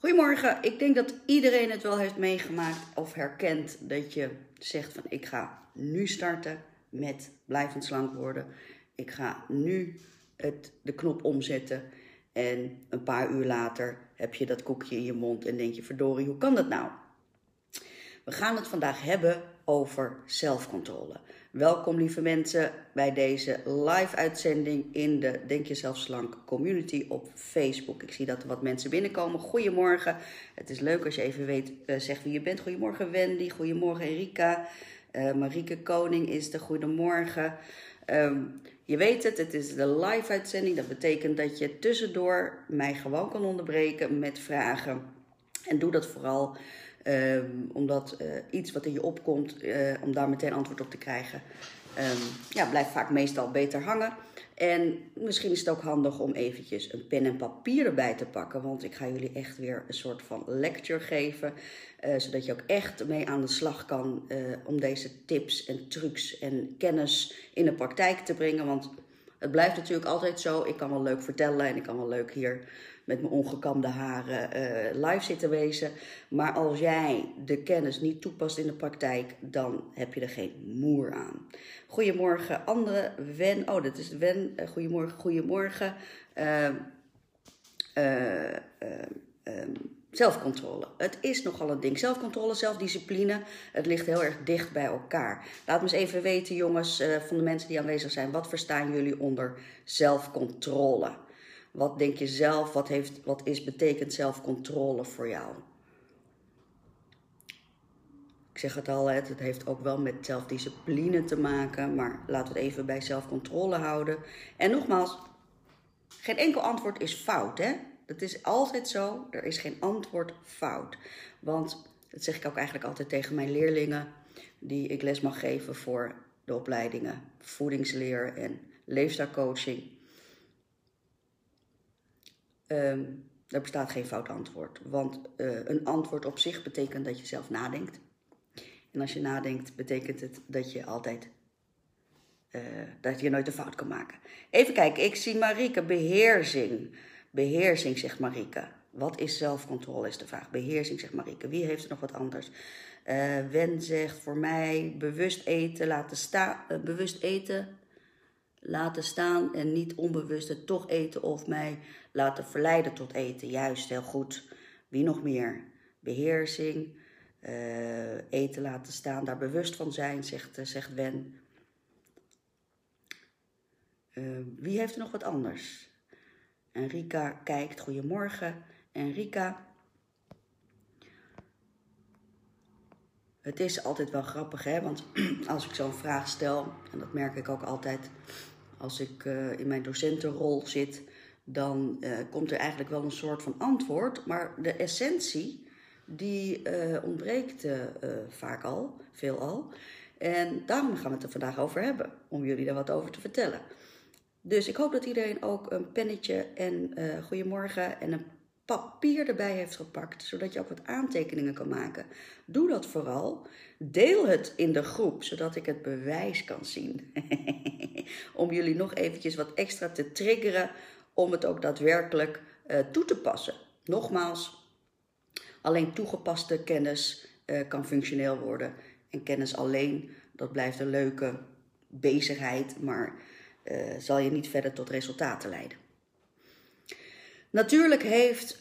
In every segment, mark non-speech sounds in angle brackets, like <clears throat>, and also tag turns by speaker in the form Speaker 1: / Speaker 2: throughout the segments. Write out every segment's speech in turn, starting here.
Speaker 1: Goedemorgen. Ik denk dat iedereen het wel heeft meegemaakt of herkent dat je zegt van ik ga nu starten met blijvend slank worden. Ik ga nu het, de knop omzetten en een paar uur later heb je dat koekje in je mond en denk je verdorie, hoe kan dat nou? We gaan het vandaag hebben over zelfcontrole. Welkom lieve mensen bij deze live uitzending in de Denk Jezelf Slank community op Facebook. Ik zie dat er wat mensen binnenkomen. Goedemorgen. Het is leuk als je even weet, uh, zegt wie je bent. Goedemorgen Wendy, goedemorgen Erika. Uh, Marieke Koning is de goedemorgen. Um, je weet het, het is de live uitzending. Dat betekent dat je tussendoor mij gewoon kan onderbreken met vragen. En doe dat vooral Um, omdat uh, iets wat in je opkomt, uh, om daar meteen antwoord op te krijgen, um, ja, blijft vaak meestal beter hangen. En misschien is het ook handig om eventjes een pen en papier erbij te pakken. Want ik ga jullie echt weer een soort van lecture geven. Uh, zodat je ook echt mee aan de slag kan om deze tips en trucs en kennis in de praktijk te brengen. Want het blijft natuurlijk altijd zo. Ik kan wel leuk vertellen en ik kan wel leuk hier met mijn ongekamde haren uh, live zitten wezen. Maar als jij de kennis niet toepast in de praktijk, dan heb je er geen moer aan. Goedemorgen, andere Wen. Oh, dat is Wen. Uh, goedemorgen, goedemorgen. Uh, zelfcontrole. Het is nogal een ding. Zelfcontrole, zelfdiscipline, het ligt heel erg dicht bij elkaar. Laat me eens even weten, jongens, van de mensen die aanwezig zijn, wat verstaan jullie onder zelfcontrole? Wat denk je zelf? Wat, heeft, wat is, betekent zelfcontrole voor jou? Ik zeg het al, het heeft ook wel met zelfdiscipline te maken, maar laten we het even bij zelfcontrole houden. En nogmaals, geen enkel antwoord is fout, hè? Dat is altijd zo, er is geen antwoord fout. Want, dat zeg ik ook eigenlijk altijd tegen mijn leerlingen, die ik les mag geven voor de opleidingen voedingsleer en leefstijlcoaching. Um, er bestaat geen fout antwoord. Want uh, een antwoord op zich betekent dat je zelf nadenkt. En als je nadenkt, betekent het dat je altijd. Uh, dat je nooit een fout kan maken. Even kijken, ik zie Marike, beheersing. Beheersing, zegt Marike. Wat is zelfcontrole, is de vraag. Beheersing, zegt Marike. Wie heeft er nog wat anders? Uh, Wen zegt voor mij bewust eten, laten staan. bewust eten, laten staan en niet onbewust het toch eten of mij laten verleiden tot eten. Juist, heel goed. Wie nog meer? Beheersing, uh, eten laten staan, daar bewust van zijn, zegt, uh, zegt Wen. Uh, wie heeft er nog wat anders? Enrika kijkt, goedemorgen. Enrika. Het is altijd wel grappig, hè? Want <clears throat> als ik zo'n vraag stel, en dat merk ik ook altijd als ik in mijn docentenrol zit, dan uh, komt er eigenlijk wel een soort van antwoord. Maar de essentie, die uh, ontbreekt vaak al, veelal. En daarom gaan we het er vandaag over hebben, om jullie daar wat over te vertellen. Dus ik hoop dat iedereen ook een pennetje en goedemorgen en een papier erbij heeft gepakt, zodat je ook wat aantekeningen kan maken. Doe dat vooral. Deel het in de groep, zodat ik het bewijs kan zien. <laughs> om jullie nog eventjes wat extra te triggeren om het ook daadwerkelijk uh, toe te passen. Nogmaals, alleen toegepaste kennis uh, kan functioneel worden. En kennis alleen, dat blijft een leuke bezigheid, maar uh, zal je niet verder tot resultaten leiden. Natuurlijk heeft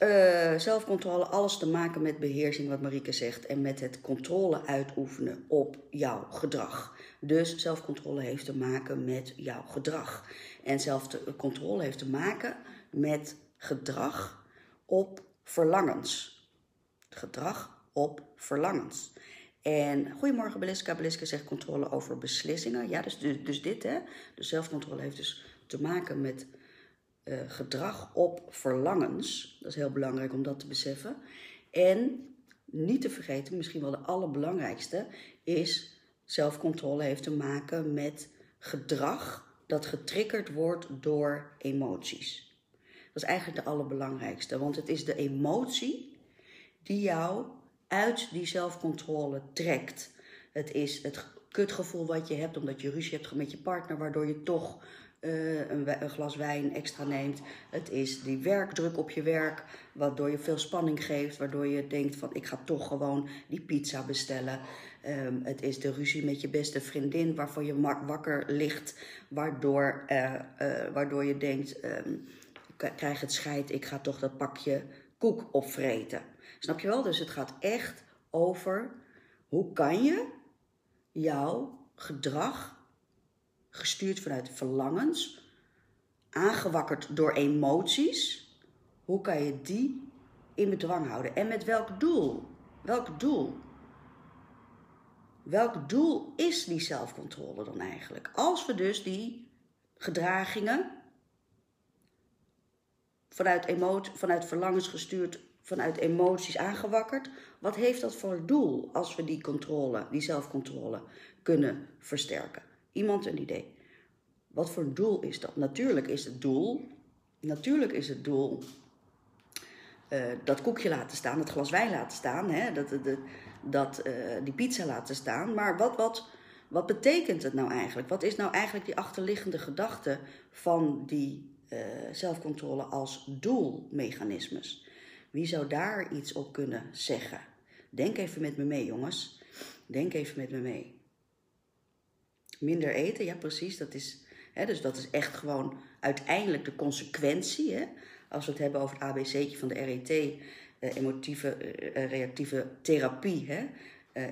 Speaker 1: zelfcontrole alles te maken met beheersing, wat Marieke zegt, en met het controle uitoefenen op jouw gedrag. Dus zelfcontrole heeft te maken met jouw gedrag. En zelfcontrole heeft te maken met gedrag op verlangens. Gedrag op verlangens. En goedemorgen Beliska. Beliska zegt controle over beslissingen. Ja, dus, dus, dus dit hè. Dus zelfcontrole heeft dus te maken met uh, gedrag op verlangens. Dat is heel belangrijk om dat te beseffen. En niet te vergeten, misschien wel de allerbelangrijkste, is zelfcontrole heeft te maken met gedrag dat getriggerd wordt door emoties. Dat is eigenlijk de allerbelangrijkste, want het is de emotie die jou uit die zelfcontrole trekt. Het is het kutgevoel wat je hebt omdat je ruzie hebt met je partner, waardoor je toch eh, een, een, glas wijn extra neemt. Het is die werkdruk op je werk, waardoor je veel spanning geeft, waardoor je denkt van ik ga toch gewoon die pizza bestellen. Ehm, het is de ruzie met je beste vriendin waarvan je wakker ligt, waardoor, uh, waardoor je denkt um, ik krijg het scheid, ik ga toch dat pakje koek opvreten. Snap je wel? Dus het gaat echt over hoe kan je jouw gedrag gestuurd vanuit verlangens, aangewakkerd door emoties. Hoe kan je die in bedwang houden? En met welk doel? Welk doel? Welk doel is die zelfcontrole dan eigenlijk? Als we dus die gedragingen vanuit, emotie, vanuit verlangens gestuurd, vanuit emoties aangewakkerd, wat heeft dat voor doel als we die controle, die zelfcontrole kunnen versterken? Iemand een idee. Wat voor doel is dat? Natuurlijk is het doel, natuurlijk is het doel uh, dat koekje laten staan, dat glas wijn laten staan, hè, dat, dat, dat uh, die pizza laten staan. Maar wat, wat, wat betekent het nou eigenlijk? Wat is nou eigenlijk die achterliggende gedachte van die uh, zelfcontrole als doelmechanismes? Wie zou daar iets op kunnen zeggen? Denk even met me mee, jongens. Denk even met me mee. Minder eten, ja precies. Dat is, hè, dus dat is echt gewoon uiteindelijk de consequentie. Hè? Als we het hebben over het ABC'tje van de RET, eh, emotieve eh, reactieve therapie. Hè?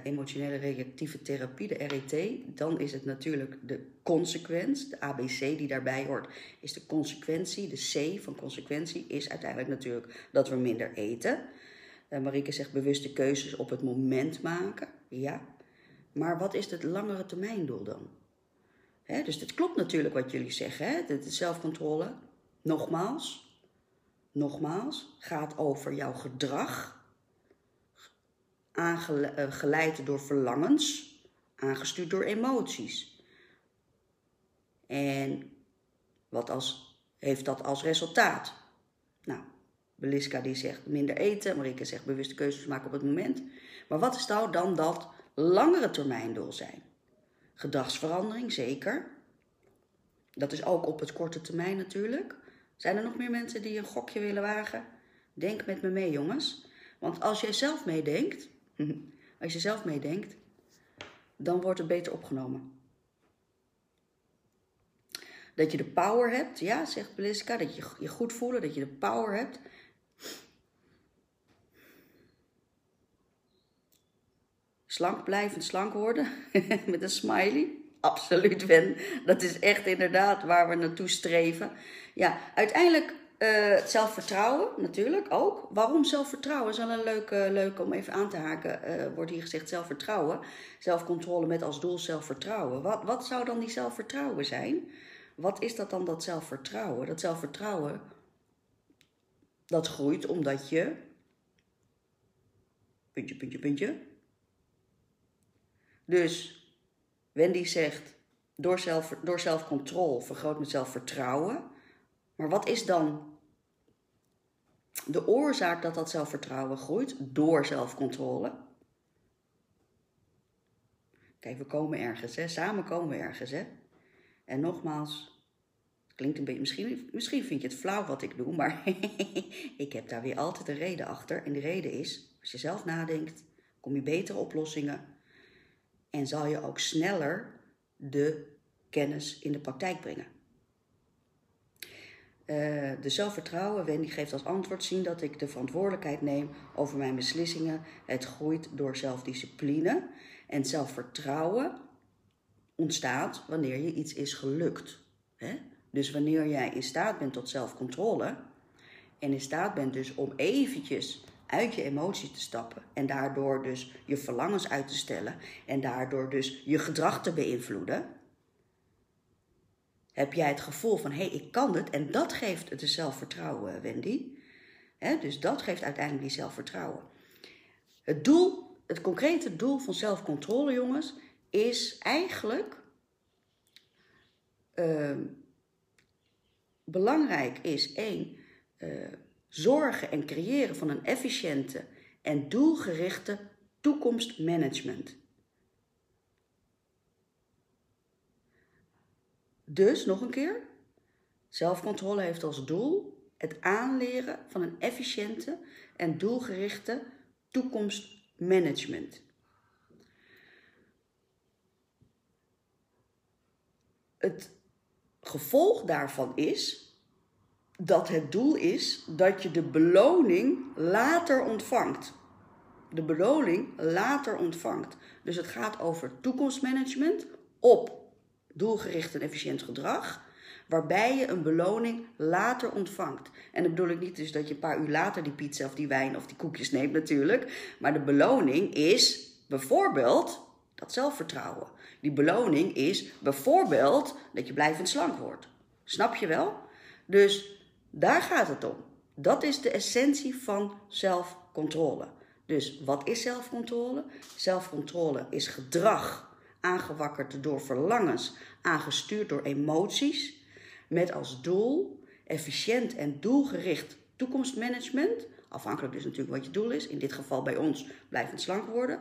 Speaker 1: Emotionele reactieve therapie, de RET, dan is het natuurlijk de consequentie, de ABC die daarbij hoort, is de consequentie. De C van consequentie is uiteindelijk natuurlijk dat we minder eten. Uh, Marieke zegt bewuste keuzes op het moment maken. Ja, maar wat is het langere termijndoel dan? dus het klopt natuurlijk wat jullie zeggen. Hè? De, zelfcontrole, nogmaals, nogmaals, gaat over jouw gedrag, aangeleid eh, door verlangens, aangestuurd door emoties. En wat als, heeft dat als resultaat? Nou, Beliska die zegt minder eten, Marike zegt bewuste keuzes maken op het moment. Maar wat is nou dan dat langere termijndoel zijn. Gedragsverandering, zeker. Dat is ook op het korte termijn natuurlijk. Zijn er nog meer mensen die een gokje willen wagen? Denk met me mee, jongens. Want als jij zelf meedenkt, <laughs> als je zelf meedenkt, dan wordt het beter opgenomen. Dat je de power hebt, ja, zegt Beliska, dat je je goed voelen, dat je de power hebt Slank blijven, slank worden. <laughs> Met een smiley. Absoluut, Ben. Dat is echt inderdaad waar we naartoe streven. Ja, uiteindelijk uh, zelfvertrouwen natuurlijk ook. Waarom zelfvertrouwen? is wel een leuke, leuke om even aan te haken. Uh, wordt hier gezegd zelfvertrouwen. Zelfcontrole met als doel zelfvertrouwen. Wat, wat zou dan die zelfvertrouwen zijn? Wat is dat dan, dat zelfvertrouwen? Dat zelfvertrouwen, dat groeit omdat je... Puntje, puntje, puntje dus Wendy zegt, door, zelf, door zelfcontrole vergroot met zelfvertrouwen. Maar wat is dan de oorzaak dat dat zelfvertrouwen groeit? Door zelfcontrole. Kijk, we komen ergens, hè? samen komen we ergens. Hè? En nogmaals, klinkt een beetje, misschien, misschien vind je het flauw wat ik doe, maar <laughs> ik heb daar weer altijd een reden achter. En die reden is, als je zelf nadenkt, kom je betere oplossingen en zal je ook sneller de kennis in de praktijk brengen. Uh, de zelfvertrouwen, Wendy geeft als antwoord zien dat ik de verantwoordelijkheid neem over mijn beslissingen. Het groeit door zelfdiscipline. En zelfvertrouwen ontstaat wanneer je iets is gelukt. Hè? Dus wanneer jij in staat bent tot zelfcontrole en in staat bent dus om eventjes uit je emotie te stappen en daardoor dus je verlangens uit te stellen en daardoor dus je gedrag te beïnvloeden, heb jij het gevoel van hé, hey, ik kan het en dat geeft het zelfvertrouwen, Wendy. dus dat geeft uiteindelijk die zelfvertrouwen. Het doel, het concrete doel van zelfcontrole, jongens, is eigenlijk uh, belangrijk is één. Uh, zorgen en creëren van een efficiënte en doelgerichte toekomstmanagement. Dus nog een keer, Zelfcontrole heeft als doel het aanleren van een efficiënte en doelgerichte toekomstmanagement. Het gevolg daarvan is dat het doel is dat je de beloning later ontvangt. De beloning later ontvangt. Dus het gaat over toekomstmanagement op doelgericht en efficiënt gedrag, waarbij je een beloning later ontvangt. En dat bedoel ik niet dus dat je een paar uur later die pizza of die wijn of die koekjes neemt natuurlijk, maar de beloning is bijvoorbeeld dat zelfvertrouwen. Die beloning is bijvoorbeeld dat je blijvend slank wordt. Snap je wel? Dus daar gaat het om. Dat is de essentie van zelfcontrole. Dus wat is zelfcontrole? Zelfcontrole is gedrag aangewakkerd door verlangens, aangestuurd door emoties, met als doel efficiënt en doelgericht toekomstmanagement, afhankelijk dus natuurlijk wat je doel is, in dit geval bij ons blijvend slank worden,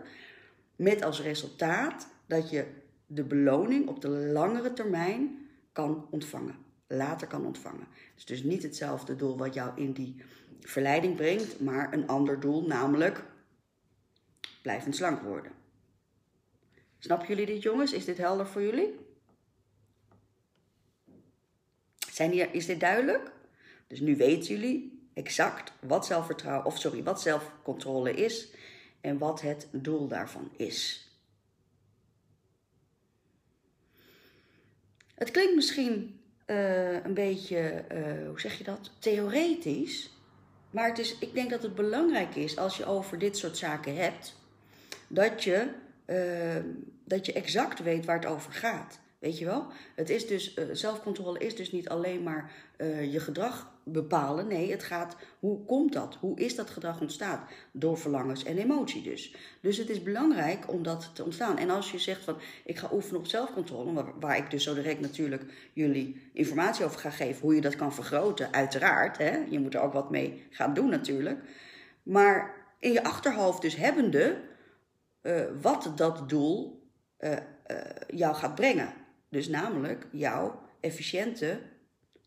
Speaker 1: met als resultaat dat je de beloning op de langere termijn kan ontvangen later kan ontvangen. Is dus niet hetzelfde doel wat jou in die verleiding brengt, maar een ander doel, namelijk blijvend slank worden. Snappen jullie dit, jongens? Is dit helder voor jullie? Zijn hier, is dit duidelijk? Dus nu weten jullie exact wat zelfvertrouwen, of sorry, wat zelfcontrole is en wat het doel daarvan is. Het klinkt misschien uh, een beetje, uh, hoe zeg je dat, theoretisch. Maar het is, ik denk dat het belangrijk is als je over dit soort zaken hebt, dat je, uh, dat je exact weet waar het over gaat. Weet je wel? Het is dus, uh, zelfcontrole is dus niet alleen maar uh, je gedrag bepalen. Nee, het gaat, hoe komt dat? Hoe is dat gedrag ontstaan? Door verlangens en emotie dus. Dus het is belangrijk om dat te ontstaan. En als je zegt van, ik ga oefenen op zelfcontrole, waar, waar ik dus zo direct natuurlijk jullie informatie over ga geven, hoe je dat kan vergroten, uiteraard. Hè? Je moet er ook wat mee gaan doen natuurlijk. Maar in je achterhoofd dus hebbende uh, wat dat doel jou gaat brengen. Dus namelijk jouw efficiënte,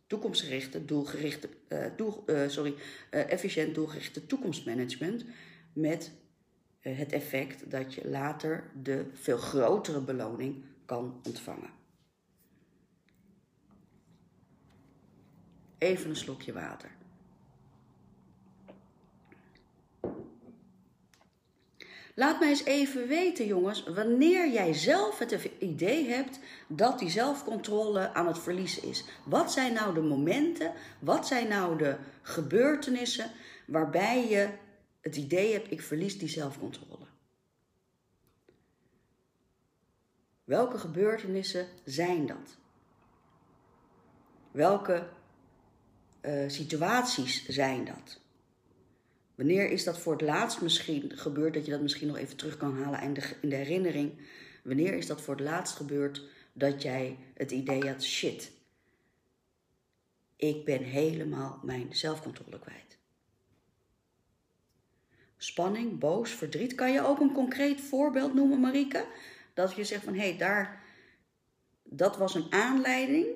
Speaker 1: toekomstgerichte, doelgerichte, uh, sorry, uh, efficiënt doelgerichte toekomstmanagement met het effect dat je later de veel grotere beloning kan ontvangen. Even een slokje water. Laat mij eens even weten, jongens, wanneer jij zelf het idee hebt dat die zelfcontrole aan het verliezen is. Wat zijn nou de momenten, wat zijn nou de gebeurtenissen waarbij je het idee hebt, ik verlies die zelfcontrole? Welke gebeurtenissen zijn dat? Welke uh, situaties zijn dat? Wanneer is dat voor het laatst misschien gebeurd, dat je dat misschien nog even terug kan halen in de, in de herinnering? Wanneer is dat voor het laatst gebeurd dat jij het idee had, shit, ik ben helemaal mijn zelfcontrole kwijt? Spanning, boos, verdriet. Kan je ook een concreet voorbeeld noemen, Marike? Dat je zegt van, hé, hey, daar, dat was een aanleiding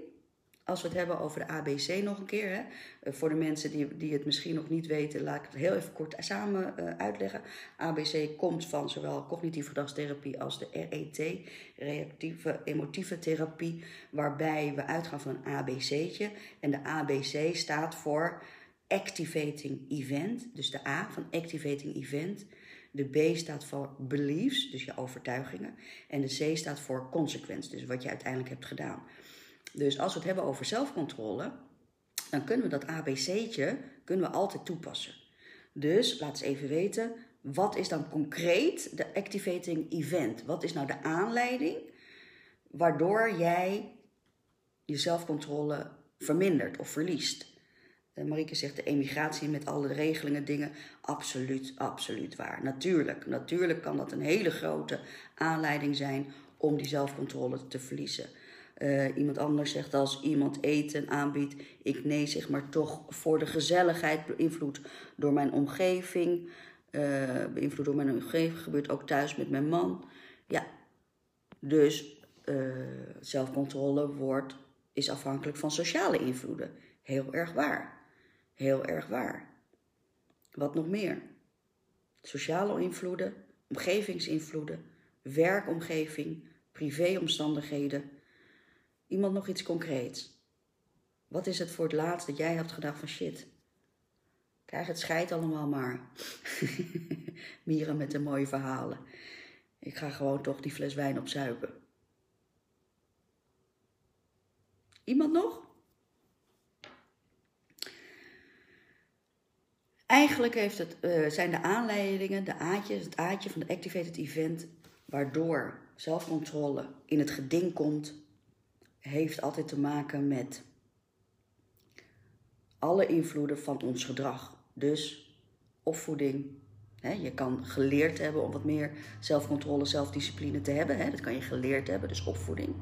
Speaker 1: als we het hebben over de ABC nog een keer, hè, eh, voor de mensen die, die het misschien nog niet weten, laat ik het heel even kort samen uh, uitleggen. ABC komt van zowel cognitieve gedragstherapie als de RET, reactieve emotieve therapie, waarbij we uitgaan van een ABC'tje. En de ABC staat voor Activating Event, dus de A van Activating Event. De B staat voor beliefs, dus je overtuigingen. En de C staat voor consequence, dus wat je uiteindelijk hebt gedaan. Dus als we het hebben over zelfcontrole, dan kunnen we dat ABC'tje kunnen we altijd toepassen. Dus laat eens even weten, wat is dan concreet de activating event? Wat is nou de aanleiding waardoor jij je zelfcontrole vermindert of verliest? Uh, Marieke zegt de emigratie met alle regelingen, dingen. Absoluut, absoluut waar. Natuurlijk, natuurlijk kan dat een hele grote aanleiding zijn om die zelfcontrole te verliezen. Uh, iemand anders zegt als iemand eten aanbiedt, ik nee zeg maar toch voor de gezelligheid, beïnvloed door mijn omgeving. Uh, beïnvloed door mijn omgeving gebeurt ook thuis met mijn man. Ja, dus uh, zelfcontrole wordt is afhankelijk van sociale invloeden. Heel erg waar. Heel erg waar. Wat nog meer? Sociale invloeden, omgevingsinvloeden, werkomgeving, privéomstandigheden. Iemand nog iets concreets? Wat is het voor het laatst dat jij hebt gedacht van shit? Krijg het scheid allemaal maar. <laughs> Mieren met de mooie verhalen. Ik ga gewoon toch die fles wijn opzuipen. Iemand nog? Eigenlijk heeft het, uh, zijn de aanleidingen, de aatjes, het aatje van de Activated Event, waardoor zelfcontrole in het geding komt, heeft altijd te maken met alle invloeden van ons gedrag. Dus opvoeding. Hè, je kan geleerd hebben om wat meer zelfcontrole, zelfdiscipline te hebben. Hè, dat kan je geleerd hebben, dus opvoeding.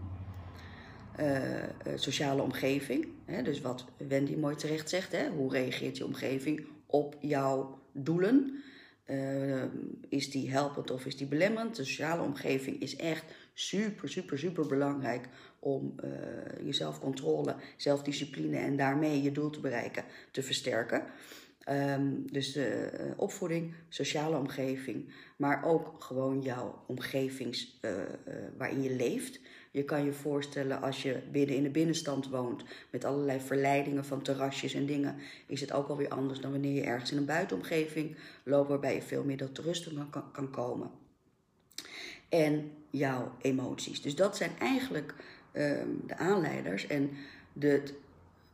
Speaker 1: Uh, sociale omgeving. Hè, dus wat Wendy mooi terecht zegt. Hè, hoe reageert je omgeving op jouw doelen? Uh, is die helpend of is die belemmerend? De sociale omgeving is echt super, super, super belangrijk om uh, je zelfcontrole, zelfdiscipline en daarmee je doel te bereiken te versterken. Um, dus de uh, opvoeding, sociale omgeving, maar ook gewoon jouw omgevings uh, waarin je leeft. Je kan je voorstellen als je binnen in de binnenstand woont met allerlei verleidingen van terrasjes en dingen, is het ook alweer anders dan wanneer je ergens in een buitenomgeving loopt waarbij je veel meer tot rust kan, kan komen. En jouw emoties. Dus dat zijn eigenlijk de aanleiders en het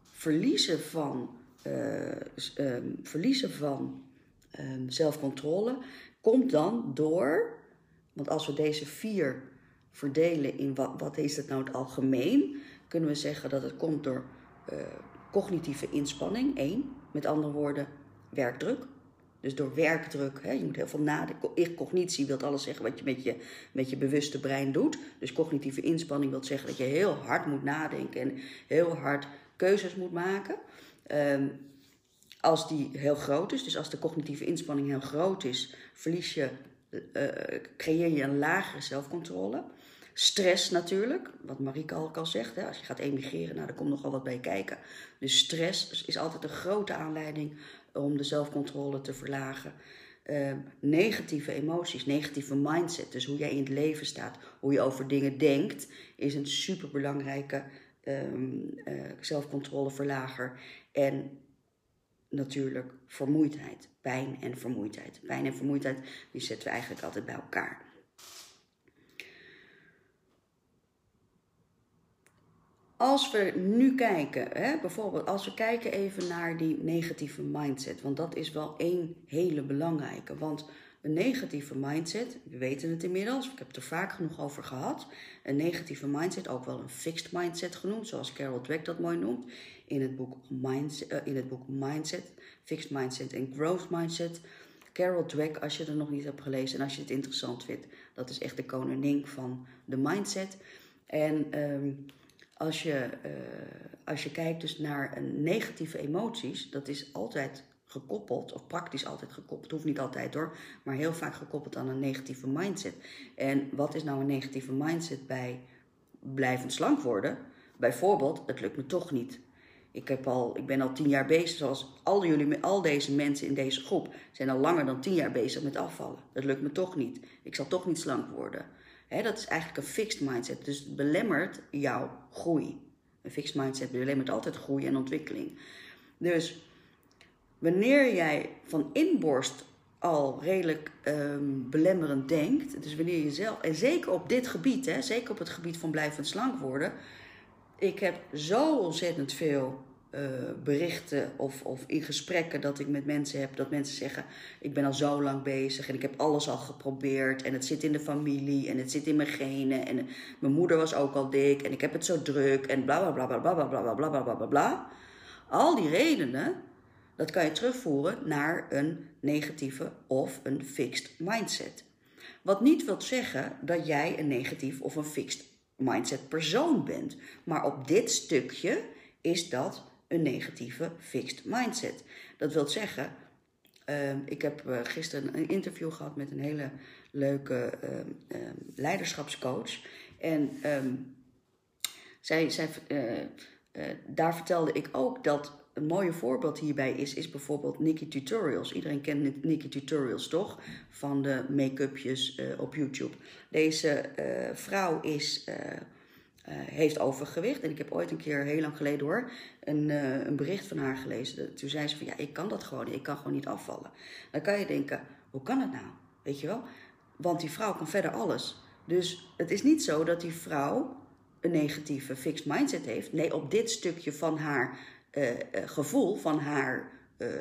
Speaker 1: verliezen van uh, um, verliezen van um, zelfcontrole komt dan door, want als we deze vier verdelen in wat, wat is het nou het algemeen, kunnen we zeggen dat het komt door uh, cognitieve inspanning, één, met andere woorden werkdruk. Dus door werkdruk, hè, je moet heel veel nadenken. Cognitie wil alles zeggen wat je met, je met je bewuste brein doet. Dus cognitieve inspanning wil zeggen dat je heel hard moet nadenken en heel hard keuzes moet maken. Um, als die heel groot is, dus als de cognitieve inspanning heel groot is, verlies je, uh, creëer je een lagere zelfcontrole. Stress natuurlijk, wat Marieke al al zegt, hè, als je gaat emigreren, nou, daar komt nogal wat bij kijken. Dus stress is altijd een grote aanleiding om de zelfcontrole te verlagen. Uh, negatieve emoties, negatieve mindset, dus hoe jij in het leven staat, hoe je over dingen denkt, is een superbelangrijke um, uh, zelfcontroleverlager. En natuurlijk vermoeidheid, pijn en vermoeidheid. Pijn en vermoeidheid, die zetten we eigenlijk altijd bij elkaar. Als we nu kijken, hè, bijvoorbeeld als we kijken even naar die negatieve mindset, want dat is wel één hele belangrijke. Want een negatieve mindset, we weten het inmiddels, ik heb het er vaak genoeg over gehad. Een negatieve mindset, ook wel een fixed mindset genoemd, zoals Carol Dweck dat mooi noemt. In het boek Mindset, uh, in het boek Mindset Fixed Mindset en Growth Mindset. Carol Dweck, als je er nog niet hebt gelezen en als je het interessant vindt, dat is echt de koningin van de mindset. En um, als, je, uh, als je kijkt dus naar een negatieve emoties, dat is altijd gekoppeld, of praktisch altijd gekoppeld, hoeft niet altijd hoor, maar heel vaak gekoppeld aan een negatieve mindset. En wat is nou een negatieve mindset bij blijvend slank worden? Bijvoorbeeld, het lukt me toch niet. Ik, heb al, ik ben al tien jaar bezig, zoals al, jullie, al deze mensen in deze groep zijn al langer dan tien jaar bezig met afvallen. Dat lukt me toch niet. Ik zal toch niet slank worden. Dat is eigenlijk een fixed mindset. Dus het belemmert jouw groei. Een fixed mindset belemmert altijd groei en ontwikkeling. Dus wanneer jij van inborst al redelijk um, belemmerend denkt, dus wanneer je zelf, en zeker op dit gebied, hè, zeker op het gebied van blijvend slank worden, ik heb zo ontzettend veel berichten of, of in gesprekken dat ik met mensen heb, dat mensen zeggen: Ik ben al zo lang bezig en ik heb alles al geprobeerd en het zit in de familie en het zit in mijn genen en mijn moeder was ook al dik en ik heb het zo druk en bla bla bla bla bla bla bla bla bla bla bla bla. Al die redenen, dat kan je terugvoeren naar een negatieve of een fixed mindset. Wat niet wil zeggen dat jij een negatief of een fixed mindset persoon bent. Maar op dit stukje is dat een negatieve fixed mindset. Dat wil zeggen, uh, ik heb uh, gisteren een interview gehad met een hele leuke uh, leiderschapscoach. En ehm, zij, zij, eh, eh, daar vertelde ik ook dat een mooie voorbeeld hierbij is, is bijvoorbeeld Nikki Tutorials. Iedereen kent Nikki Tutorials toch? Van de make-upjes op YouTube. Deze vrouw is uh, heeft overgewicht. En ik heb ooit een keer, heel lang geleden hoor, een, uh, een bericht van haar gelezen. Toen zei ze van, ja, ik kan dat gewoon Ik kan gewoon niet afvallen. Dan kan je denken, hoe kan het nou? Weet je wel? Want die vrouw kan verder alles. Dus het is niet zo dat die vrouw een negatieve fixed mindset heeft. Nee, op dit stukje van haar uh, gevoel, van haar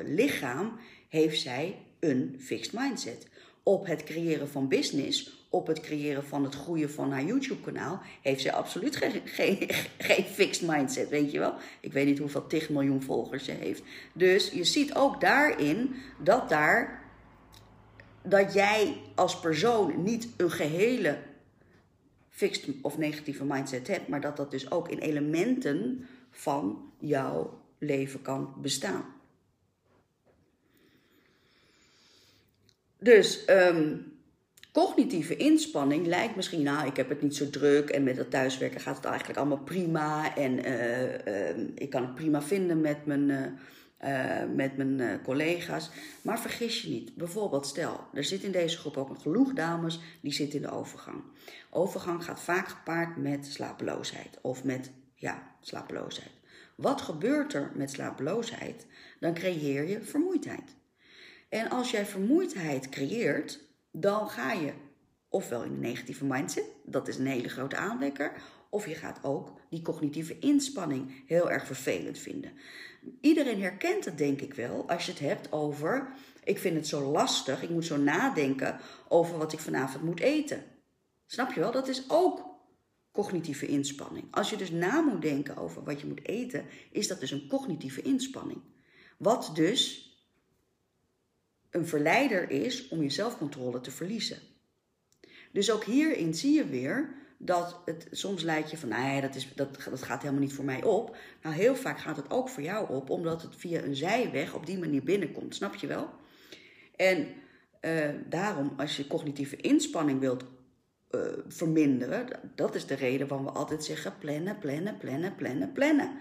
Speaker 1: lichaam, heeft zij een fixed mindset. Op het creëren van business op het creëren van het groeien van haar YouTube-kanaal, heeft ze absoluut geen, geen, geen fixed mindset, weet je wel. Ik weet niet hoeveel 10 miljoen volgers ze heeft. Dus je ziet ook daarin dat daar, dat jij als persoon niet een gehele fixed of negatieve mindset hebt, maar dat dat dus ook in elementen van jouw leven kan bestaan. Dus um, cognitieve inspanning lijkt misschien, nou, ik heb het niet zo druk en met het thuiswerken gaat het eigenlijk allemaal prima en uh, uh, ik kan het prima vinden met mijn, uh, met mijn collega's. Maar vergis je niet, bijvoorbeeld stel, er zit in deze groep ook een genoeg dames die zitten in de overgang. Overgang gaat vaak gepaard met slapeloosheid of met, ja, slapeloosheid. Wat gebeurt er met slapeloosheid? Dan creëer je vermoeidheid. En als jij vermoeidheid creëert, dan ga je ofwel in een negatieve mindset, dat is een hele grote aanwekker, of je gaat ook die cognitieve inspanning heel erg vervelend vinden. Iedereen herkent het denk ik wel als je het hebt over, ik vind het zo lastig, ik moet zo nadenken over wat ik vanavond moet eten. Snap je wel? Dat is ook cognitieve inspanning. Als je dus na moet denken over wat je moet eten, is dat dus een cognitieve inspanning. Wat dus een verleider is om je zelfcontrole te verliezen. Dus ook hierin zie je weer dat het soms lijkt je van, nee, dat, is, dat, dat gaat helemaal niet voor mij op. Nou, heel vaak gaat het ook voor jou op, omdat het via een zijweg op die manier binnenkomt. Snap je wel? En uh, daarom, als je cognitieve inspanning wilt uh, verminderen, dat is de reden waarom we altijd zeggen plannen, plannen, plannen, plannen, plannen.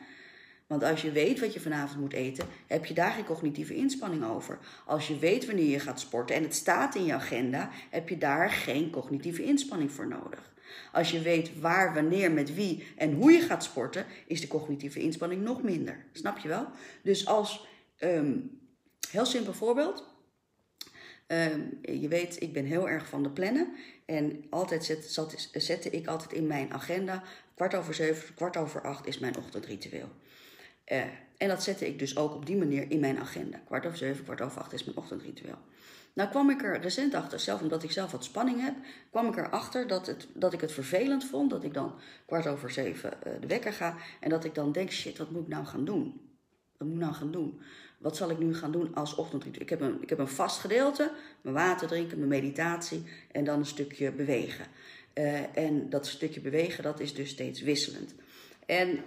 Speaker 1: Want als je weet wat je vanavond moet eten, heb je daar geen cognitieve inspanning over. Als je weet wanneer je gaat sporten en het staat in je agenda, heb je daar geen cognitieve inspanning voor nodig. Als je weet waar, wanneer, met wie en hoe je gaat sporten, is de cognitieve inspanning nog minder. Snap je wel? Dus als, um, heel simpel voorbeeld. Um, je weet, ik ben heel erg van de plannen. En altijd zet, zat, zette ik altijd in mijn agenda, kwart over zeven, kwart over acht is mijn ochtendritueel. Uh, en dat zette ik dus ook op die manier in mijn agenda. Kwart over zeven, kwart over acht is mijn ochtendritueel. Nou kwam ik er recent achter, zelf omdat ik zelf wat spanning heb, kwam ik erachter dat, het, dat ik het vervelend vond dat ik dan kwart over zeven uh, de wekker ga en dat ik dan denk, shit, wat moet ik nou gaan doen? Wat moet ik nou gaan doen? Wat zal ik nu gaan doen als ochtendritueel? Ik heb een, ik heb een vast gedeelte, mijn water drinken, mijn meditatie en dan een stukje bewegen. Uh, en dat stukje bewegen, dat is dus steeds wisselend. En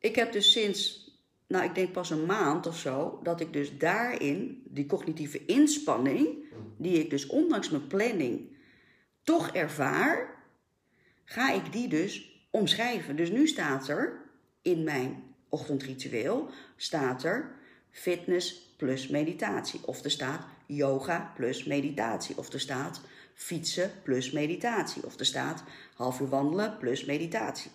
Speaker 1: ik heb dus sinds, nou ik denk pas een maand of zo, dat ik dus daarin die cognitieve inspanning, die ik dus ondanks mijn planning toch ervaar, ga ik die dus omschrijven. Dus nu staat er in mijn ochtendritueel, staat er fitness plus meditatie. Of er staat yoga plus meditatie. Of er staat fietsen plus meditatie. Of er staat half uur wandelen plus meditatie.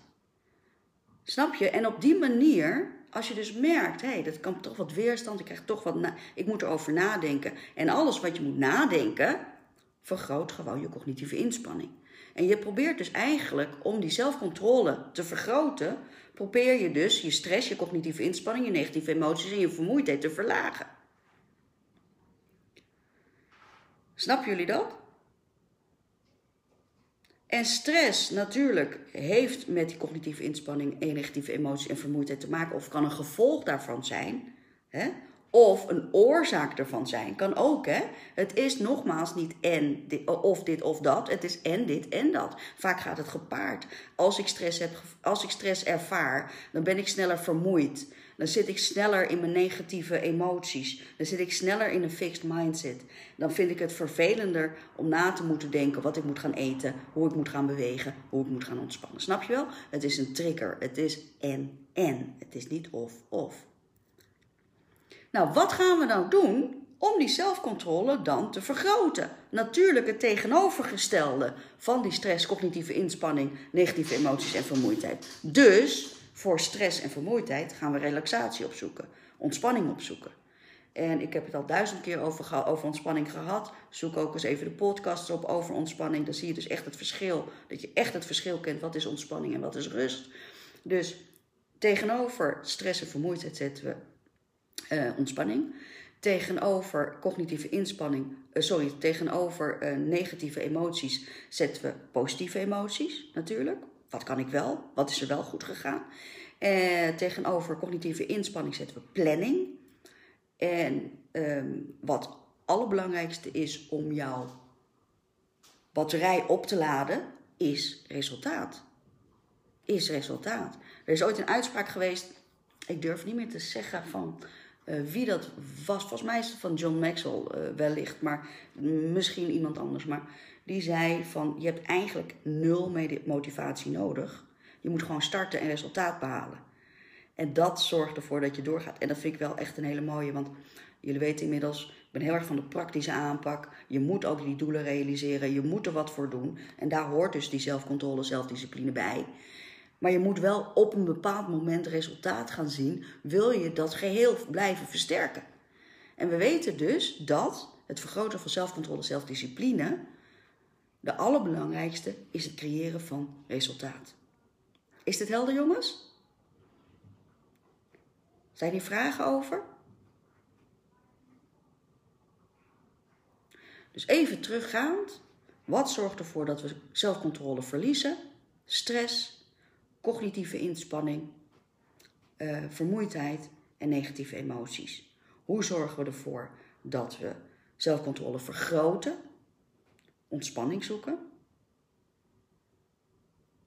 Speaker 1: Snap je? En op die manier, als je dus merkt, hé, hey, dat kan toch wat weerstand, ik krijg toch wat, ik moet erover nadenken. En alles wat je moet nadenken, vergroot gewoon je cognitieve inspanning. En je probeert dus eigenlijk om die zelfcontrole te vergroten, probeer je dus je stress, je cognitieve inspanning, je negatieve emoties en je vermoeidheid te verlagen. Snappen jullie dat? En stress natuurlijk heeft met die cognitieve inspanning, negatieve emoties en vermoeidheid te maken, of kan een gevolg daarvan zijn, hè? of een oorzaak ervan zijn, kan ook. Hè? Het is nogmaals niet en of dit of dat, het is en dit en dat. Vaak gaat het gepaard. Als ik stress, heb, als ik stress ervaar, dan ben ik sneller vermoeid. Dan zit ik sneller in mijn negatieve emoties. Dan zit ik sneller in een fixed mindset. Dan vind ik het vervelender om na te moeten denken wat ik moet gaan eten, hoe ik moet gaan bewegen, hoe ik moet gaan ontspannen. Snap je wel? Het is een trigger. Het is en en. Het is niet of of. Nou, wat gaan we nou doen om die zelfcontrole dan te vergroten. Natuurlijk het tegenovergestelde van die stress, cognitieve inspanning, negatieve emoties en vermoeidheid. Dus voor stress en vermoeidheid gaan we relaxatie opzoeken, ontspanning opzoeken. En ik heb het al duizend keer over, over ontspanning gehad. Zoek ook eens even de podcasts op over ontspanning. Dan zie je dus echt het verschil. Dat je echt het verschil kent. Wat is ontspanning en wat is rust. Dus tegenover stress en vermoeidheid zetten we uh, ontspanning tegenover cognitieve inspanning, uh, sorry, tegenover uh, negatieve emoties zetten we positieve emoties natuurlijk. Wat kan ik wel? Wat is er wel goed gegaan? Uh, tegenover cognitieve inspanning zetten we planning. En um, wat allerbelangrijkste is om jouw batterij op te laden, is resultaat. Is resultaat. Er is ooit een uitspraak geweest, ik durf niet meer te zeggen van uh, wie dat was, volgens mij is het van John Maxwell uh, wellicht, maar misschien iemand anders. Maar die zei van je hebt eigenlijk nul motivatie nodig. Je moet gewoon starten en resultaat behalen. En dat zorgt ervoor dat je doorgaat. En dat vind ik wel echt een hele mooie, want jullie weten inmiddels, ik ben heel erg van de praktische aanpak. Je moet ook die doelen realiseren, je moet er wat voor doen. En daar hoort dus die zelfcontrole, zelfdiscipline bij. Maar je moet wel op een bepaald moment resultaat gaan zien, wil je dat geheel blijven versterken. En we weten dus dat het vergroten van zelfcontrole, zelfdiscipline, de allerbelangrijkste is het creëren van resultaat. Is dit helder, jongens? Zijn hier vragen over? Dus even teruggaand. Wat zorgt ervoor dat we zelfcontrole verliezen? Stress, cognitieve inspanning, uh, vermoeidheid en negatieve emoties. Hoe zorgen we ervoor dat we zelfcontrole vergroten, ontspanning zoeken,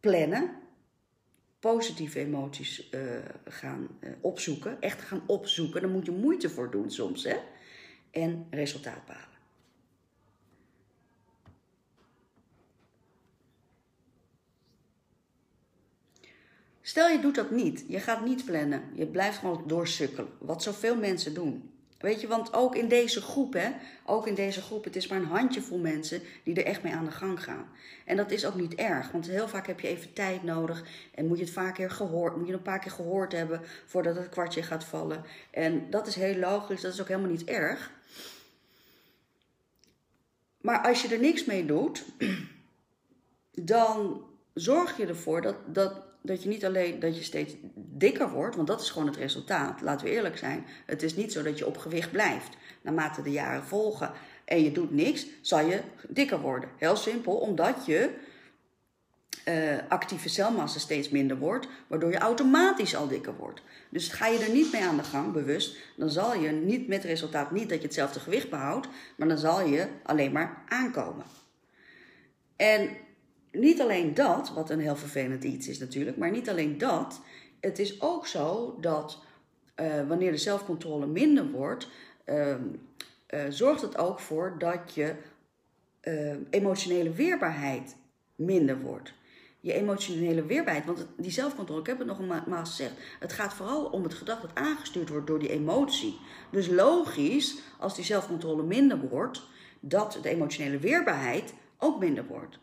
Speaker 1: plannen, positieve emoties uh, gaan uh, opzoeken, echt gaan opzoeken. Daar moet je moeite voor doen soms, hè? En resultaat behalen. Stel je doet dat niet, je gaat niet plannen, je blijft gewoon doorsukkelen, wat zoveel mensen doen. Weet je, want ook in deze groep, hè, ook in deze groep, het is maar een handjevol mensen die er echt mee aan de gang gaan. En dat is ook niet erg, want heel vaak heb je even tijd nodig en moet je het vaak keer gehoord, moet je een paar keer gehoord hebben voordat het kwartje gaat vallen. En dat is heel logisch, dat is ook helemaal niet erg. Maar als je er niks mee doet, <clears throat> dan zorg je ervoor dat, dat dat je niet alleen dat je steeds dikker wordt, want dat is gewoon het resultaat. Laten we eerlijk zijn. Het is niet zo dat je op gewicht blijft. Naarmate de jaren volgen en je doet niks, zal je dikker worden. Heel simpel, omdat je uh, actieve celmassa steeds minder wordt, waardoor je automatisch al dikker wordt. Dus ga je er niet mee aan de gang, bewust, dan zal je niet met resultaat niet dat je hetzelfde gewicht behoudt, maar dan zal je alleen maar aankomen. En niet alleen dat, wat een heel vervelend iets is natuurlijk, maar niet alleen dat. Het is ook zo dat uh, wanneer de zelfcontrole minder wordt, uh, uh, zorgt het ook voor dat je emotionele weerbaarheid minder wordt. Je emotionele weerbaarheid, want die zelfcontrole, ik heb het nog eenmaal gezegd, het gaat vooral om het gedrag dat aangestuurd wordt door die emotie. Dus logisch, als die zelfcontrole minder wordt, dat de emotionele weerbaarheid ook minder wordt.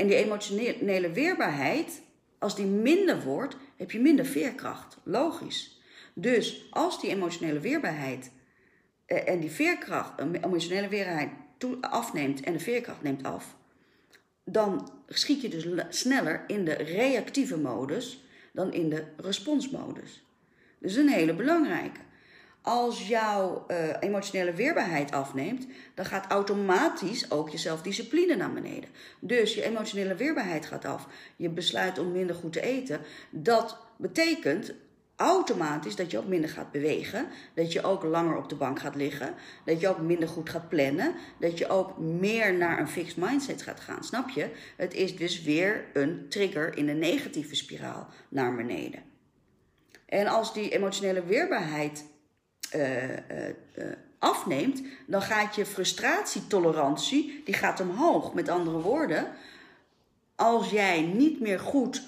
Speaker 1: En die emotionele weerbaarheid, als die minder wordt, heb je minder veerkracht. Logisch. Dus als die emotionele weerbaarheid eh, en die veerkracht, emotionele weerbaarheid afneemt en de veerkracht neemt af, dan schiet je dus sneller in de reactieve modus dan in de responsmodus. Dus een hele belangrijke. Als jouw uh, emotionele weerbaarheid afneemt, dan gaat automatisch ook je zelfdiscipline naar beneden. Dus je emotionele weerbaarheid gaat af. Je besluit om minder goed te eten. Dat betekent automatisch dat je ook minder gaat bewegen. Dat je ook langer op de bank gaat liggen. Dat je ook minder goed gaat plannen. Dat je ook meer naar een fixed mindset gaat gaan. Snap je? Het is dus weer een trigger in een negatieve spiraal naar beneden. En als die emotionele weerbaarheid eh, eh, eh, afneemt, dan gaat je frustratietolerantie die gaat omhoog. Met andere woorden, als jij niet meer goed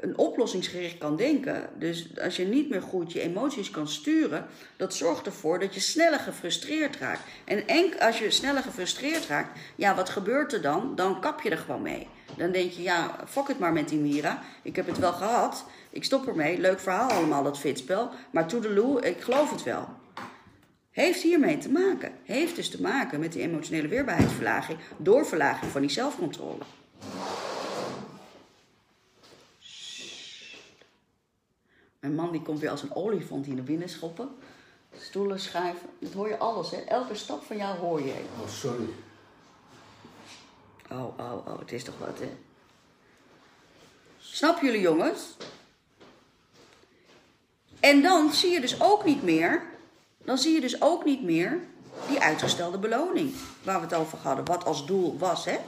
Speaker 1: een oplossingsgericht kan denken, dus als je niet meer goed je emoties kan sturen, dat zorgt ervoor dat je sneller gefrustreerd raakt. En enk, als je sneller gefrustreerd raakt, ja, wat gebeurt er dan? Dan kap je er gewoon mee. Dan denk je, ja, fok het maar met die Mira. Ik heb het wel gehad. Ik stop ermee. Leuk verhaal allemaal, dat fitspel. Maar toedeloe, ik geloof het wel. Heeft hiermee te maken. Heeft dus te maken met die emotionele weerbaarheidsverlaging. Door verlaging van die zelfcontrole. Mijn man die komt weer als een olifant hier naar binnen schoppen. Stoelen schuiven. Dat hoor je alles, hè? Elke stap van jou hoor je.
Speaker 2: Oh, sorry.
Speaker 1: Oh, oh, oh. Het is toch wat, hè? Snap jullie, jongens? En dan zie je dus ook niet meer, dan zie je dus ook niet meer die uitgestelde beloning waar we het over hadden, wat als doel was. Hè?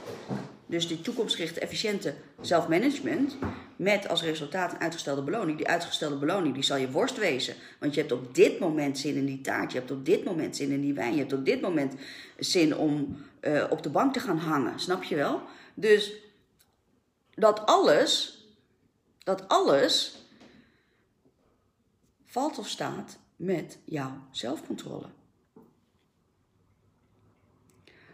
Speaker 1: Dus die toekomstgerichte, efficiënte zelfmanagement met als resultaat een uitgestelde beloning. Die uitgestelde beloning die zal je worst wezen. Want je hebt op dit moment zin in die taart, je hebt op dit moment zin in die wijn, je hebt op dit moment zin om uh, op de bank te gaan hangen. Snap je wel? Dus dat alles, dat alles valt of staat met jouw zelfcontrole.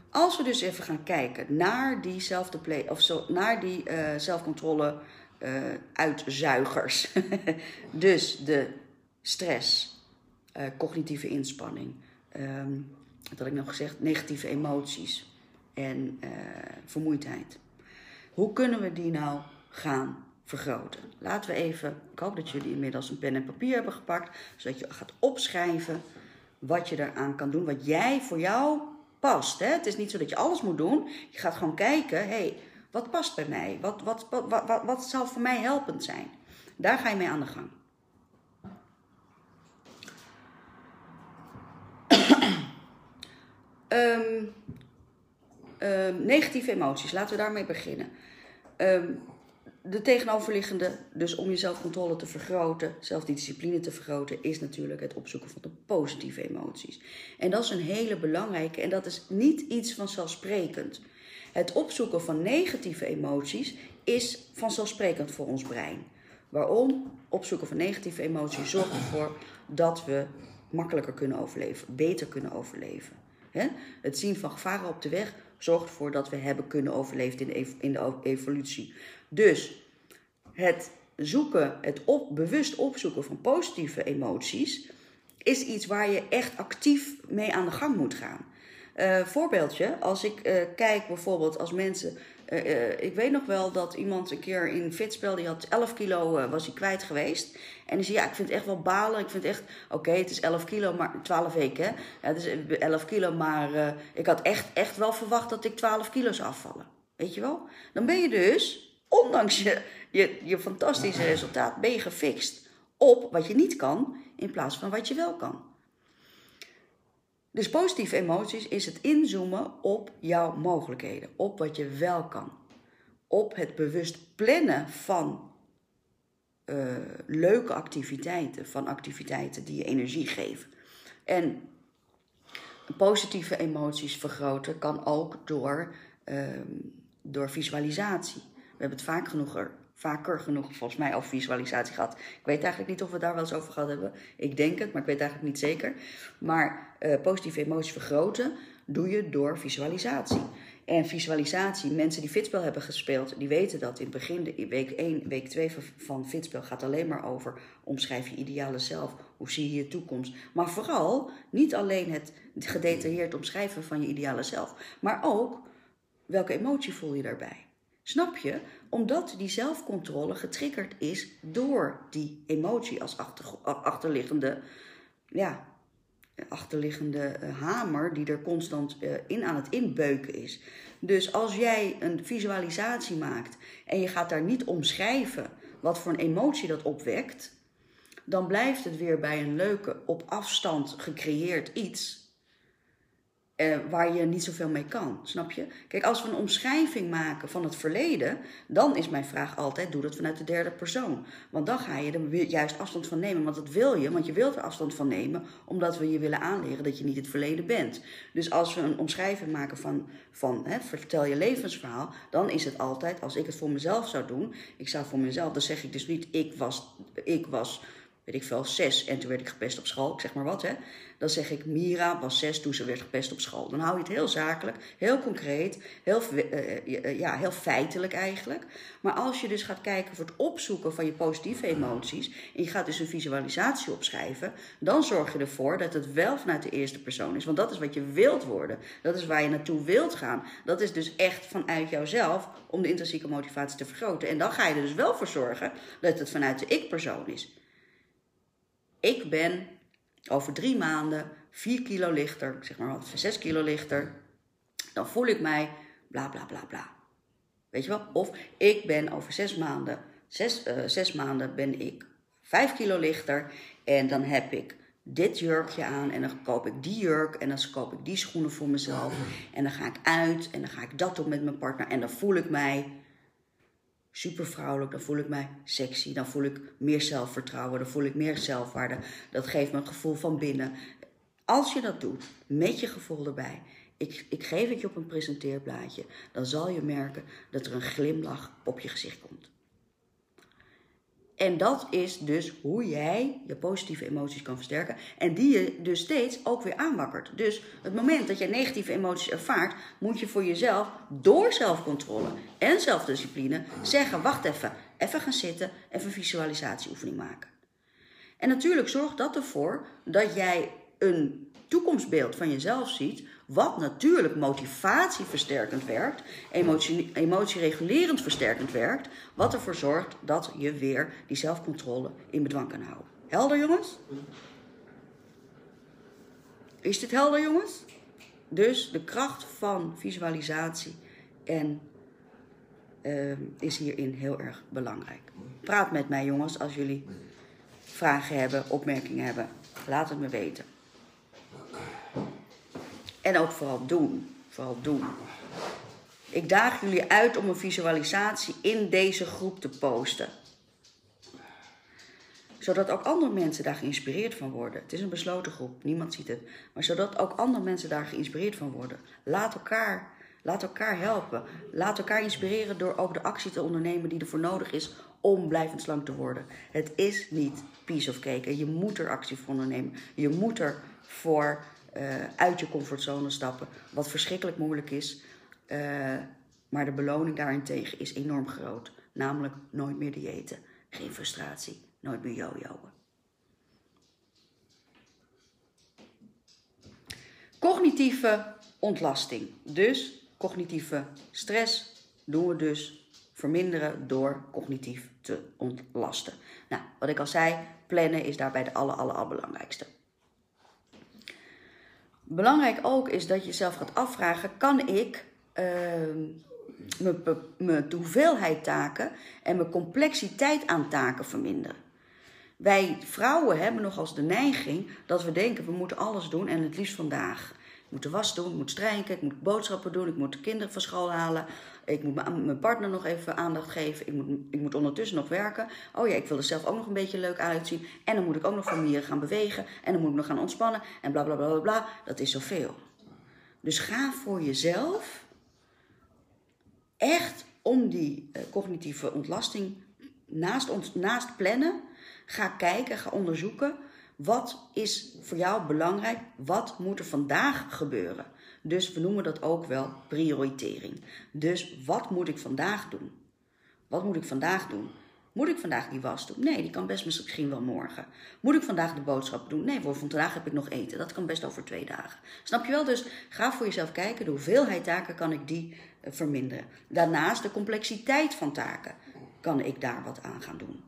Speaker 1: Als we dus even gaan kijken naar diezelfde play, of zo, naar die uh, zelfcontrole uh, uitzuigers. <laughs> dus de stress, uh, cognitieve inspanning, um, wat had ik nog gezegd, negatieve emoties en vermoeidheid. Hoe kunnen we die nou gaan vergroten. Laten we even, ik hoop dat jullie inmiddels een pen en papier hebben gepakt, zodat je gaat opschrijven wat je eraan kan doen, wat jij voor jou past. Hè? Het is niet zo dat je alles moet doen. Je gaat gewoon kijken, hey, wat past bij mij? Wat, wat, wat, wat, wat zou voor mij helpend zijn? Daar ga je mee aan de gang. um, <clears throat> um, negatieve emoties, laten we daarmee beginnen. Um, de tegenoverliggende, dus om je zelfcontrole te vergroten, zelfdiscipline te vergroten, is natuurlijk het opzoeken van de positieve emoties. En dat is een hele belangrijke en dat is niet iets vanzelfsprekend. Het opzoeken van negatieve emoties is vanzelfsprekend voor ons brein. Waarom? Opzoeken van negatieve emoties zorgt ervoor dat we makkelijker kunnen overleven, beter kunnen overleven. Het zien van gevaren op de weg zorgt ervoor dat we hebben kunnen overleven in de evolutie. Dus het zoeken, het bewust opzoeken van positieve emoties, is iets waar je echt actief mee aan de gang moet gaan. Uh, voorbeeldje, als ik uh, kijk bijvoorbeeld als mensen. Uh, ik weet nog wel dat iemand een keer in Fitspel, die had 11 kilo, was hij kwijt geweest. En die zei, ja, ik vind het echt wel balen. Ik vind echt, oké, het is 11 kilo, maar 12 weken. Hè? Het is 11 kilo, maar ik had echt, echt wel verwacht dat ik 12 kilo zou afvallen. Weet je wel? Dan ben je dus ondanks je, je, je fantastische resultaat, ben je gefixt op wat je niet kan in plaats van wat je wel kan. Dus positieve emoties is het inzoomen op jouw mogelijkheden, op wat je wel kan. Op het bewust plannen van uh, leuke activiteiten, van activiteiten die je energie geven. En positieve emoties vergroten kan ook door, uh, door visualisatie. We hebben het vaak genoeg er, vaker genoeg volgens mij over visualisatie gehad. Ik weet eigenlijk niet of we daar wel eens over gehad hebben. Ik denk het, maar ik weet eigenlijk niet zeker. Maar uh, positieve emoties vergroten doe je door visualisatie. En visualisatie, mensen die Fitspel hebben gespeeld, die weten dat in het begin, de week 1, week 2 van Fitspel gaat alleen maar over omschrijf je ideale zelf, hoe zie je je toekomst. Maar vooral niet alleen het gedetailleerd omschrijven van je ideale zelf, maar ook welke emotie voel je daarbij. Snap je? Omdat die zelfcontrole getriggerd is door die emotie als achterliggende, ja, achterliggende eh, hamer die er constant eh, in aan het inbeuken is. Dus als jij een visualisatie maakt en je gaat daar niet omschrijven wat voor een emotie dat opwekt, dan blijft het weer bij een leuke op afstand gecreëerd iets eh, waar je niet zoveel mee kan. Snap je? Kijk, als we een omschrijving maken van het verleden, dan is mijn vraag altijd: doe dat vanuit de derde persoon. Want dan ga je er juist afstand van nemen. Want dat wil je, want je wilt er afstand van nemen, omdat we je willen aanleren dat je niet het verleden bent. Dus als we een omschrijving maken van, van hè, vertel je levensverhaal, dan is het altijd, als ik het voor mezelf zou doen, ik zou voor mezelf, dan zeg ik dus niet: ik was. Ik was weet ik veel, zes en toen werd ik gepest op school, ik zeg maar wat hè. Dan zeg ik, Mira was zes toen ze werd gepest op school. Dan hou je het heel zakelijk, heel concreet, heel, uh, ja, heel feitelijk eigenlijk. Maar als je dus gaat kijken voor het opzoeken van je positieve emoties... en je gaat dus een visualisatie opschrijven... dan zorg je ervoor dat het wel vanuit de eerste persoon is. Want dat is wat je wilt worden. Dat is waar je naartoe wilt gaan. Dat is dus echt vanuit jouzelf om de intrinsieke motivatie te vergroten. En dan ga je er dus wel voor zorgen dat het vanuit de ik-persoon is ik ben over drie maanden 4 kilo lichter, zeg maar wat, 6 kilo lichter. Dan voel ik mij bla bla bla bla. Weet je wel? Of ik ben over zes maanden, zes, uh, zes maanden ben ik 5 kilo lichter. En dan heb ik dit jurkje aan en dan koop ik die jurk en dan koop ik die schoenen voor mezelf. En dan ga ik uit en dan ga ik dat doen met mijn partner en dan voel ik mij super vrouwelijk, dan voel ik mij sexy, dan voel ik meer zelfvertrouwen, dan voel ik meer zelfwaarde. Dat geeft me een gevoel van binnen. Als je dat doet, met je gevoel erbij, ik, ik geef het je op een presenteerblaadje, dan zal je merken dat er een glimlach op je gezicht komt. En dat is dus hoe jij je positieve emoties kan versterken. En die je dus steeds ook weer aanwakkert. Dus het moment dat je negatieve emoties ervaart, moet je voor jezelf door zelfcontrole en zelfdiscipline zeggen: wacht even, even gaan zitten, even een visualisatieoefening maken. En natuurlijk zorgt dat ervoor dat jij een toekomstbeeld van jezelf ziet, wat natuurlijk motivatieversterkend werkt, emotie, emotieregulerend versterkend werkt, wat ervoor zorgt dat je weer die zelfcontrole in bedwang kan houden. Helder jongens? Is dit helder jongens? Dus de kracht van visualisatie en, uh, is hierin heel erg belangrijk. Praat met mij jongens als jullie vragen hebben, opmerkingen hebben. Laat het me weten. En ook vooral doen. Vooral doen. Ik daag jullie uit om een visualisatie in deze groep te posten. Zodat ook andere mensen daar geïnspireerd van worden. Het is een besloten groep, niemand ziet het. Maar zodat ook andere mensen daar geïnspireerd van worden. Laat elkaar, laat elkaar helpen. Laat elkaar inspireren door ook de actie te ondernemen die ervoor nodig is om blijvend slank te worden. Het is niet piece of cake. Je moet er actie voor ondernemen. Je moet er voor uit je comfortzone stappen. Wat verschrikkelijk moeilijk is. Uh, maar de beloning daarentegen is enorm groot. Namelijk nooit meer diëten. Geen frustratie. Nooit meer jojoen. Cognitieve ontlasting. Dus cognitieve stress doen we dus verminderen door cognitief te ontlasten. Nou, wat ik al zei, plannen is daarbij de aller, aller, allerbelangrijkste. Belangrijk ook is dat je jezelf gaat afvragen: kan ik uh, mijn hoeveelheid taken en mijn complexiteit aan taken verminderen? Wij vrouwen hebben nog als de neiging dat we denken: we moeten alles doen en het liefst vandaag. Ik moet de was doen, ik moet strijken, ik moet boodschappen doen, ik moet de kinderen van school halen. Ik moet mijn partner nog even aandacht geven. Ik moet, ik moet ondertussen nog werken. Oh ja, ik wil er zelf ook nog een beetje leuk uitzien. En dan moet ik ook nog van mieren gaan bewegen. En dan moet ik nog gaan ontspannen. En bla bla bla bla bla. Dat is zoveel. Dus ga voor jezelf echt om die uh, cognitieve ontlasting naast, naast plannen. Ga kijken, ga onderzoeken. Wat is voor jou belangrijk? Wat moet er vandaag gebeuren? Dus we noemen dat ook wel prioritering. Dus wat moet ik vandaag doen? Wat moet ik vandaag doen? Moet ik vandaag die was doen? Nee, die kan best misschien wel morgen. Moet ik vandaag de boodschap doen? Nee, voor vandaag heb ik nog eten. Dat kan best over twee dagen. Snap je wel? Dus ga voor jezelf kijken. De hoeveelheid taken kan ik die eh, verminderen. Daarnaast de complexiteit van taken. Kan ik daar wat aan gaan doen?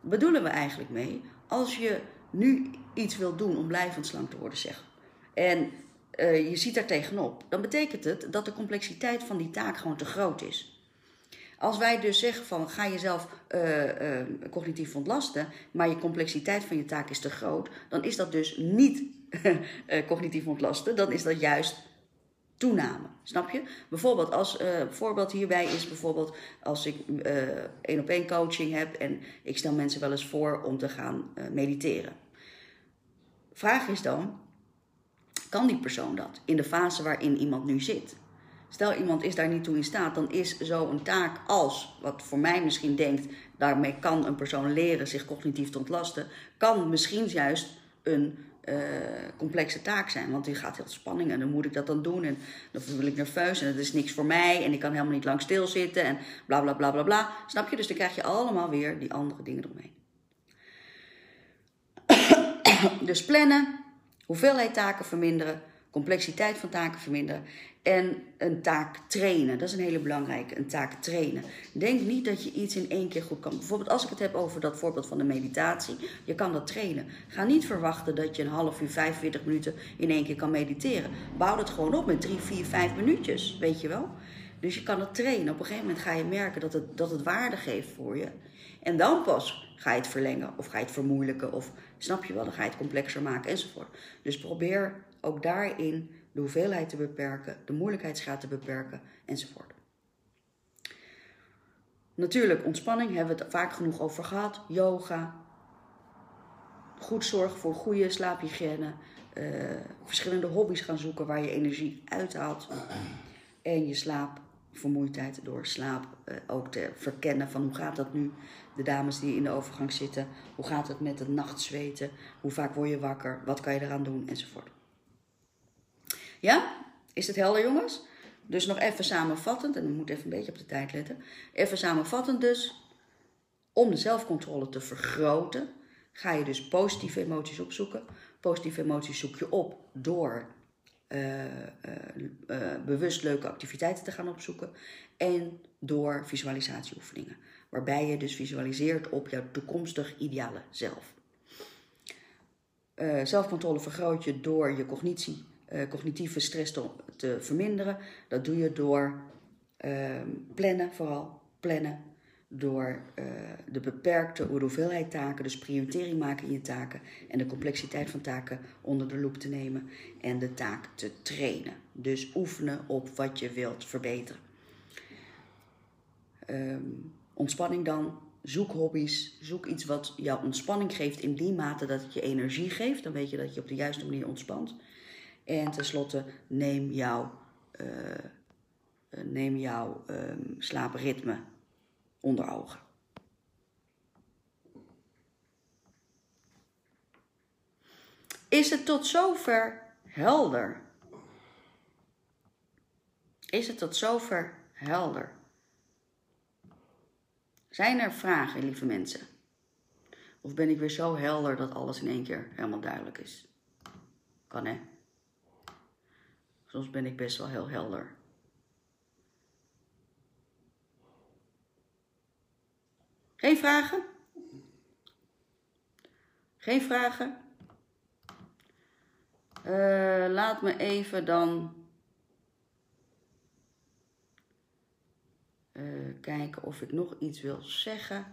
Speaker 1: Bedoelen we eigenlijk mee? Als je nu iets wil doen om blijvend slank te worden, zeg. En uh, je ziet daar tegenop, dan betekent het dat de complexiteit van die taak gewoon te groot is. Als wij dus zeggen van ga jezelf uh, cognitief ontlasten, maar je complexiteit van je taak is te groot, dan is dat dus niet <laughs> eh, cognitief ontlasten, dan is dat juist toename. Snap je? Bijvoorbeeld, als uh, voorbeeld hierbij is bijvoorbeeld als ik één op één coaching heb en ik stel mensen wel eens voor om te gaan mediteren. Vraag is dan, kan die persoon dat in de fase waarin iemand nu zit? Stel iemand is daar niet toe in staat, dan is zo'n taak als, wat voor mij misschien denkt, daarmee kan een persoon leren zich cognitief te ontlasten, kan misschien juist een uh, complexe taak zijn. Want die gaat heel spanning en dan moet ik dat dan doen en dan voel ik nerveus en het is niks voor mij en ik kan helemaal niet lang stilzitten en bla bla bla bla bla. Snap je? Dus dan krijg je allemaal weer die andere dingen eromheen. <coughs> dus plannen, hoeveelheid taken verminderen, complexiteit van taken verminderen en een taak trainen. Dat is een hele belangrijke, een taak trainen. Denk niet dat je iets in één keer goed kan. Bijvoorbeeld als ik het heb over dat voorbeeld van de meditatie. Je kan dat trainen. Ga niet verwachten dat je een half uur, 45 minuten in één keer kan mediteren. Bouw het gewoon op met 3, 4, 5 minuutjes, weet je wel. Dus je kan het trainen. Op een gegeven moment ga je merken dat het, dat het waarde geeft voor je. En dan pas ga je het verlengen of ga je het vermoeilijken of snap je wel, dan ga je het complexer maken enzovoort. Dus probeer ook daarin de hoeveelheid te beperken, de moeilijkheidsgraad te beperken enzovoort. Natuurlijk, ontspanning hebben we het vaak genoeg over gehad. Yoga, goed zorgen voor goede slaaphygiëne, uh, verschillende hobby's gaan zoeken waar je energie uithaalt. En je slaapvermoeidheid door slaap uh, ook te verkennen van hoe gaat dat nu. De dames die in de overgang zitten, hoe gaat het met het nachtzweten, hoe vaak word je wakker, wat kan je eraan doen enzovoort. Ja? Is het helder, jongens? Dus nog even samenvattend, en ik moet even een beetje op de tijd letten. Even samenvattend dus, om de zelfcontrole te vergroten, ga je dus positieve emoties opzoeken. Positieve emoties zoek je op door uh, uh, uh, bewust leuke activiteiten te gaan opzoeken en door visualisatieoefeningen. Waarbij je dus visualiseert op jouw toekomstig ideale zelf. zelfcontrole vergroot je door je cognitie uh, cognitieve stress te, te, verminderen. Dat doe je door uh, plannen, vooral plannen. Door uh, de beperkte hoeveelheid taken, dus prioritering maken in je taken en de complexiteit van taken onder de loep te nemen en de taak te trainen. Dus oefenen op wat je wilt verbeteren. Um, ontspanning dan, zoek hobby's, zoek iets wat jou ontspanning geeft in die mate dat het je energie geeft. Dan weet je dat je op de juiste manier ontspant. En tenslotte neem jouw, uh, neem jouw um, slaapritme onder ogen. Is het tot zover helder? Is het tot zover helder? Zijn er vragen, lieve mensen? Of ben ik weer zo helder dat alles in één keer helemaal duidelijk is? Kan hè? Soms ben ik best wel heel helder. Geen vragen? Geen vragen? Uh, laat me even dan uh, kijken of ik nog iets wil zeggen.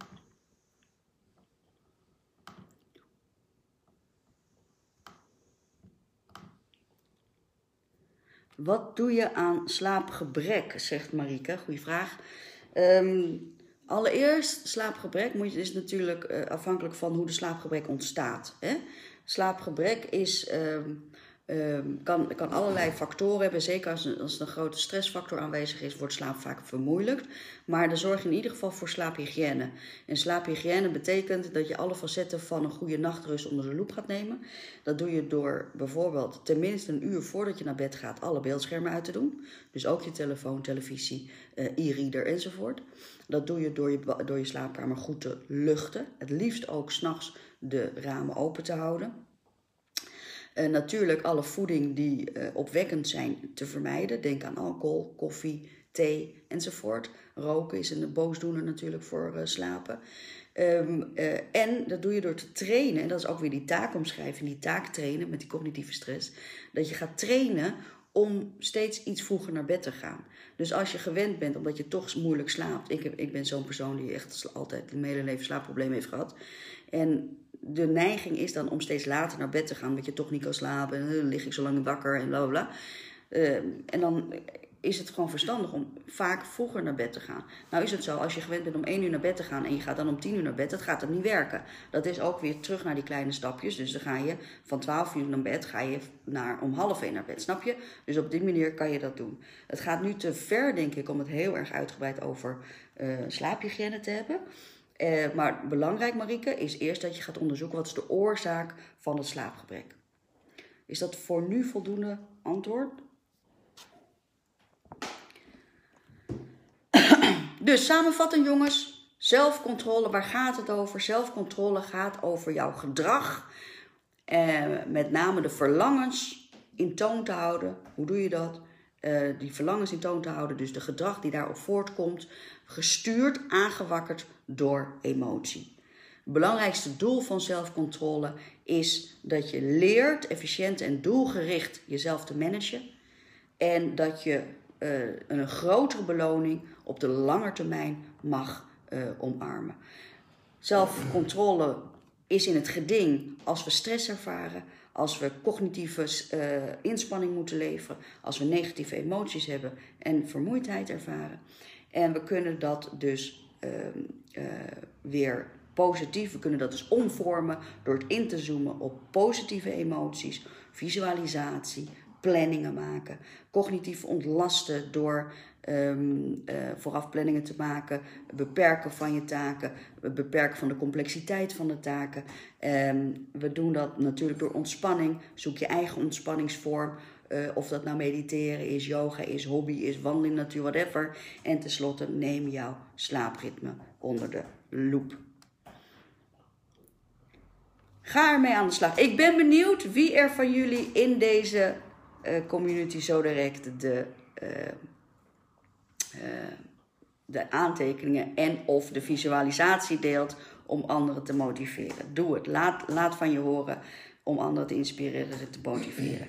Speaker 1: Wat doe je aan slaapgebrek, zegt Marike. Goeie vraag. Um, allereerst, slaapgebrek moet, is natuurlijk uh, afhankelijk van hoe de slaapgebrek ontstaat. Hè? Slaapgebrek is um, Um, kan, kan allerlei factoren hebben. Zeker als, als er een grote stressfactor aanwezig is, wordt slaap vaak vermoeilijkt. Maar dan zorg in ieder geval voor slaaphygiëne. En slaaphygiëne betekent dat je alle facetten van een goede nachtrust onder de loep gaat nemen. Dat doe je door bijvoorbeeld tenminste een uur voordat je naar bed gaat alle beeldschermen uit te doen. Dus ook je telefoon, televisie, uh, e-reader enzovoort. Dat doe je door, je door je slaapkamer goed te luchten. Het liefst ook s'nachts de ramen open te houden. Uh, natuurlijk alle voeding die uh, opwekkend zijn te vermijden. Denk aan alcohol, koffie, thee enzovoort. Roken is een boosdoener natuurlijk voor uh, slapen. Um, en dat doe je door te trainen. En dat is ook weer die taakomschrijving, die taak trainen met die cognitieve stress. Dat je gaat trainen om steeds iets vroeger naar bed te gaan. Dus als je gewend bent, omdat je toch moeilijk slaapt. Ik, heb, ik ben zo'n persoon die echt altijd mijn hele leven slaapproblemen heeft gehad. En de neiging is dan om steeds later naar bed te gaan, omdat je toch niet kan slapen. En dan lig ik zo lang wakker en bla bla bla. Uh, en dan is het gewoon verstandig om vaak vroeger naar bed te gaan. Nou is het zo, als je gewend bent om 1 uur naar bed te gaan en je gaat dan om 10 uur naar bed, dat gaat dan niet werken. Dat is ook weer terug naar die kleine stapjes. Dus dan ga je van 12 uur naar bed, ga je naar om half 1 naar bed, snap je? Dus op die manier kan je dat doen. Het gaat nu te ver, denk ik, om het heel erg uitgebreid over uh, slaaphygiëne te hebben. Uh, maar belangrijk, Marieke, is eerst dat je gaat onderzoeken wat is de oorzaak van het slaapgebrek. Is dat voor nu voldoende antwoord? <clears throat> Dus samenvattend jongens, zelfcontrole, waar gaat het over? Zelfcontrole gaat over jouw gedrag. Eh, met name de verlangens in toon te houden. Hoe doe je dat? Eh, die verlangens in toon te houden, dus de gedrag die daarop voortkomt, gestuurd, aangewakkerd door emotie. Het belangrijkste doel van zelfcontrole is dat je leert efficiënt en doelgericht jezelf te managen. En dat je uh, een grotere beloning op de lange termijn mag uh, omarmen. Zelfcontrole is in het geding als we stress ervaren, als we cognitieve uh, inspanning moeten leveren, als we negatieve emoties hebben en vermoeidheid ervaren. En we kunnen dat dus uh, weer positief, we kunnen dat dus omvormen door het in te zoomen op positieve emoties, visualisatie, planningen maken, cognitief ontlasten door um, uh, vooraf planningen te maken, beperken van je taken, beperken van de complexiteit van de taken. Um, we doen dat natuurlijk door ontspanning. Zoek je eigen ontspanningsvorm. Uh, of dat nou mediteren is, yoga is, hobby is, wandeling, natuur, whatever. En tenslotte neem jouw slaapritme onder de loep. Ga ermee aan de slag. Ik ben benieuwd wie er van jullie in deze uh, community zo direct de de aantekeningen en of de visualisatie deelt om anderen te motiveren. Doe het. Laat, laat van je horen om anderen te inspireren en te motiveren.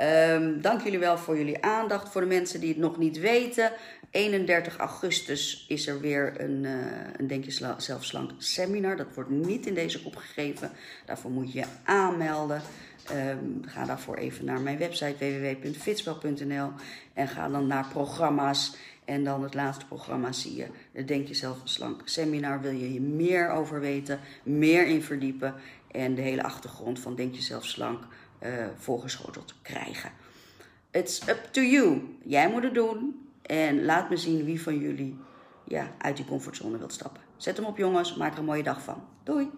Speaker 1: Um, dank jullie wel voor jullie aandacht. Voor de mensen die het nog niet weten, 31 augustus is er weer een, uh, een Denk je seminar. Dat wordt niet in deze groep gegeven. Daarvoor moet je je aanmelden. Um, ga daarvoor even naar mijn website www.fitspel.nl en ga dan naar programma's. En dan het laatste programma zie je, de Denk Jezelf Slank seminar. Wil je hier meer over weten, meer in verdiepen en de hele achtergrond van Denk Jezelf Slank uh, voorgeschoteld krijgen. It's up to you. Jij moet het doen en laat me zien wie van jullie ja, uit die comfortzone wilt stappen. Zet hem op jongens, maak er een mooie dag van. Doei!